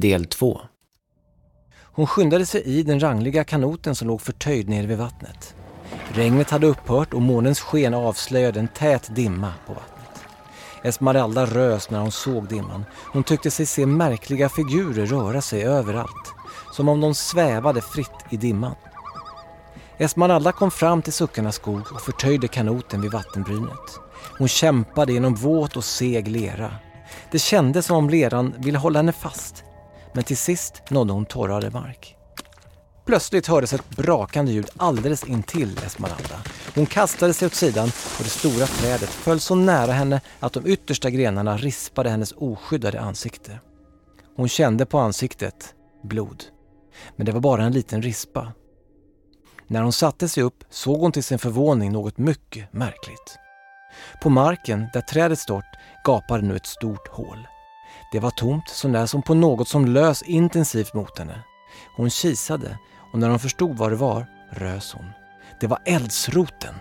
Del 2 Hon skyndade sig i den rangliga kanoten som låg förtöjd nere vid vattnet. Regnet hade upphört och månens sken avslöjade en tät dimma på vattnet. Esmeralda rös när hon såg dimman. Hon tyckte sig se märkliga figurer röra sig överallt. Som om de svävade fritt i dimman. Esmeralda kom fram till Suckarnas skog och förtöjde kanoten vid vattenbrynet. Hon kämpade genom våt och seg lera. Det kändes som om leran ville hålla henne fast. Men till sist nådde hon torrare mark. Plötsligt hördes ett brakande ljud alldeles intill Esmeralda. Hon kastade sig åt sidan och det stora trädet föll så nära henne att de yttersta grenarna rispade hennes oskyddade ansikte. Hon kände på ansiktet blod. Men det var bara en liten rispa. När hon satte sig upp såg hon till sin förvåning något mycket märkligt. På marken där trädet stått gapade nu ett stort hål. Det var tomt så när som på något som lös intensivt mot henne. Hon kisade och när hon förstod vad det var rös hon. Det var eldsroten.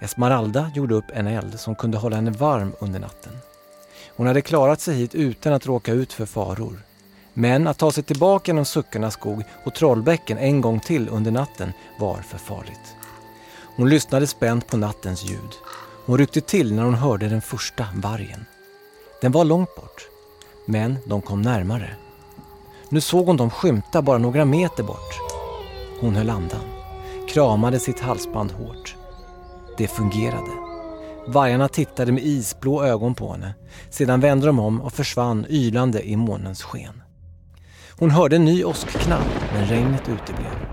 Esmeralda gjorde upp en eld som kunde hålla henne varm under natten. Hon hade klarat sig hit utan att råka ut för faror. Men att ta sig tillbaka genom Suckarnas skog och Trollbäcken en gång till under natten var för farligt. Hon lyssnade spänt på nattens ljud. Hon ryckte till när hon hörde den första vargen. Den var långt bort, men de kom närmare. Nu såg hon dem skymta bara några meter bort. Hon höll andan, kramade sitt halsband hårt. Det fungerade. Vargarna tittade med isblå ögon på henne. Sedan vände de om och försvann ylande i månens sken. Hon hörde en ny åskknall, men regnet uteblev.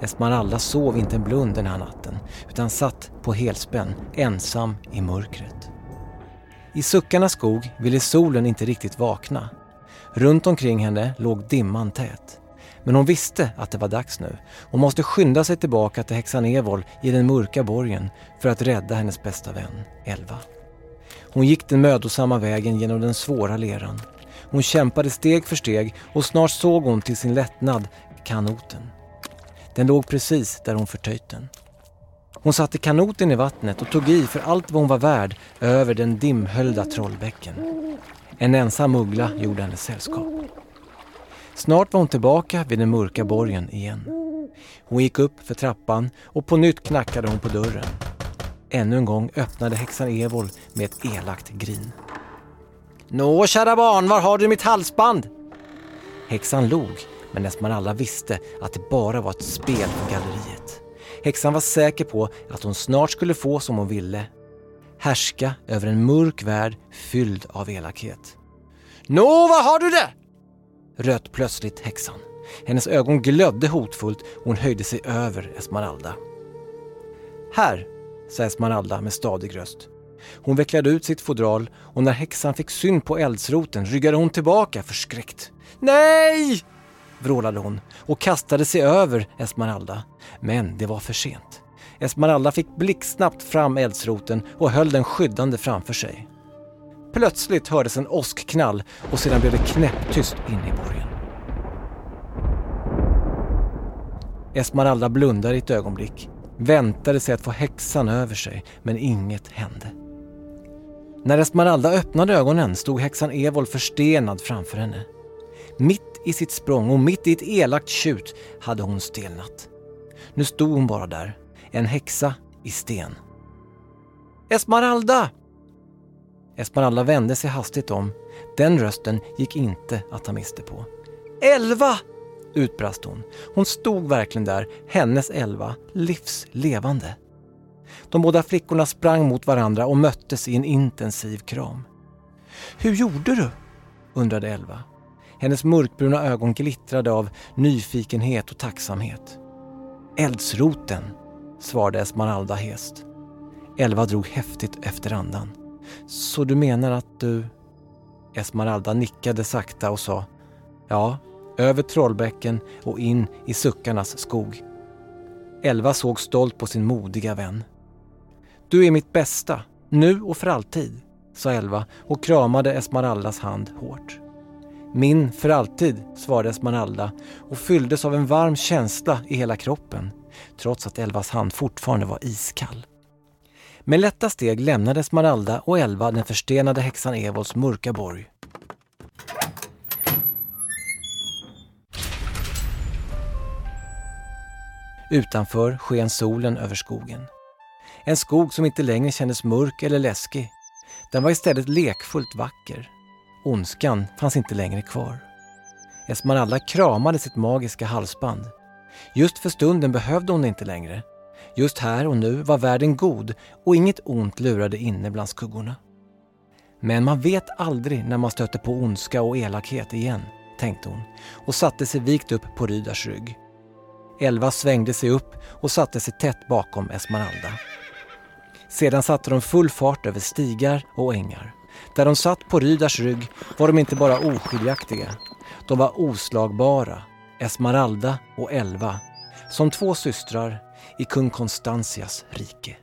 Esmeralda sov inte en blund den här natten, utan satt på helspänn, ensam i mörkret. I Suckarnas skog ville solen inte riktigt vakna. Runt omkring henne låg dimman tät. Men hon visste att det var dags nu. Hon måste skynda sig tillbaka till häxan Evol i den mörka borgen för att rädda hennes bästa vän, Elva. Hon gick den mödosamma vägen genom den svåra leran. Hon kämpade steg för steg och snart såg hon till sin lättnad kanoten. Den låg precis där hon förtöjt den. Hon satte kanoten i vattnet och tog i för allt vad hon var värd över den dimhöljda trollbäcken. En ensam uggla gjorde henne sällskap. Snart var hon tillbaka vid den mörka borgen igen. Hon gick upp för trappan och på nytt knackade hon på dörren. Ännu en gång öppnade häxan Evol med ett elakt grin. Nå, kära barn, var har du mitt halsband? Häxan log, men nästan alla visste att det bara var ett spel på galleriet. Häxan var säker på att hon snart skulle få som hon ville. Härska över en mörk värld fylld av elakhet. Nå, var har du det? röt plötsligt häxan. Hennes ögon glödde hotfullt och hon höjde sig över Esmeralda. Här, sa Esmeralda med stadig röst. Hon vecklade ut sitt fodral och när häxan fick syn på eldsroten ryggade hon tillbaka förskräckt. Nej! Vrålade hon och kastade sig över Esmeralda. Men det var för sent. Esmeralda fick blixtsnabbt fram eldsroten och höll den skyddande framför sig. Plötsligt hördes en åskknall och sedan blev det knäpptyst inne i borgen. Esmeralda blundade i ett ögonblick, väntade sig att få häxan över sig, men inget hände. När Esmeralda öppnade ögonen stod häxan Evol förstenad framför henne. Mitt i sitt språng och mitt i ett elakt tjut hade hon stelnat. Nu stod hon bara där, en häxa i sten. Esmeralda! Esmeralda vände sig hastigt om. Den rösten gick inte att ta miste på. Elva! utbrast hon. Hon stod verkligen där, hennes elva, livslevande. De båda flickorna sprang mot varandra och möttes i en intensiv kram. Hur gjorde du? undrade Elva. Hennes mörkbruna ögon glittrade av nyfikenhet och tacksamhet. Eldsroten, svarade Esmeralda hest. Elva drog häftigt efter andan. Så du menar att du... Esmeralda nickade sakta och sa Ja, över Trollbäcken och in i Suckarnas skog. Elva såg stolt på sin modiga vän. Du är mitt bästa, nu och för alltid, sa Elva och kramade Esmeraldas hand hårt. Min för alltid, svarade Esmeralda och fylldes av en varm känsla i hela kroppen, trots att Elvas hand fortfarande var iskall. Med lätta steg lämnade Esmeralda och Elva den förstenade häxan Evols mörka borg. Utanför sken solen över skogen. En skog som inte längre kändes mörk eller läskig. Den var istället lekfullt vacker. Ondskan fanns inte längre kvar. Esmeralda kramade sitt magiska halsband. Just för stunden behövde hon det inte längre. Just här och nu var världen god och inget ont lurade inne bland skuggorna. Men man vet aldrig när man stöter på ondska och elakhet igen, tänkte hon och satte sig vikt upp på Rydars rygg. Elva svängde sig upp och satte sig tätt bakom Esmeralda. Sedan satte de full fart över stigar och ängar. Där de satt på Rydars rygg var de inte bara oskiljaktiga. De var oslagbara, Esmeralda och Elva, som två systrar i kung Konstantias rike.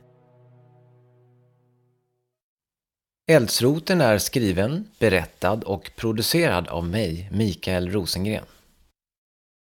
Eldsroten är skriven, berättad och producerad av mig, Mikael Rosengren.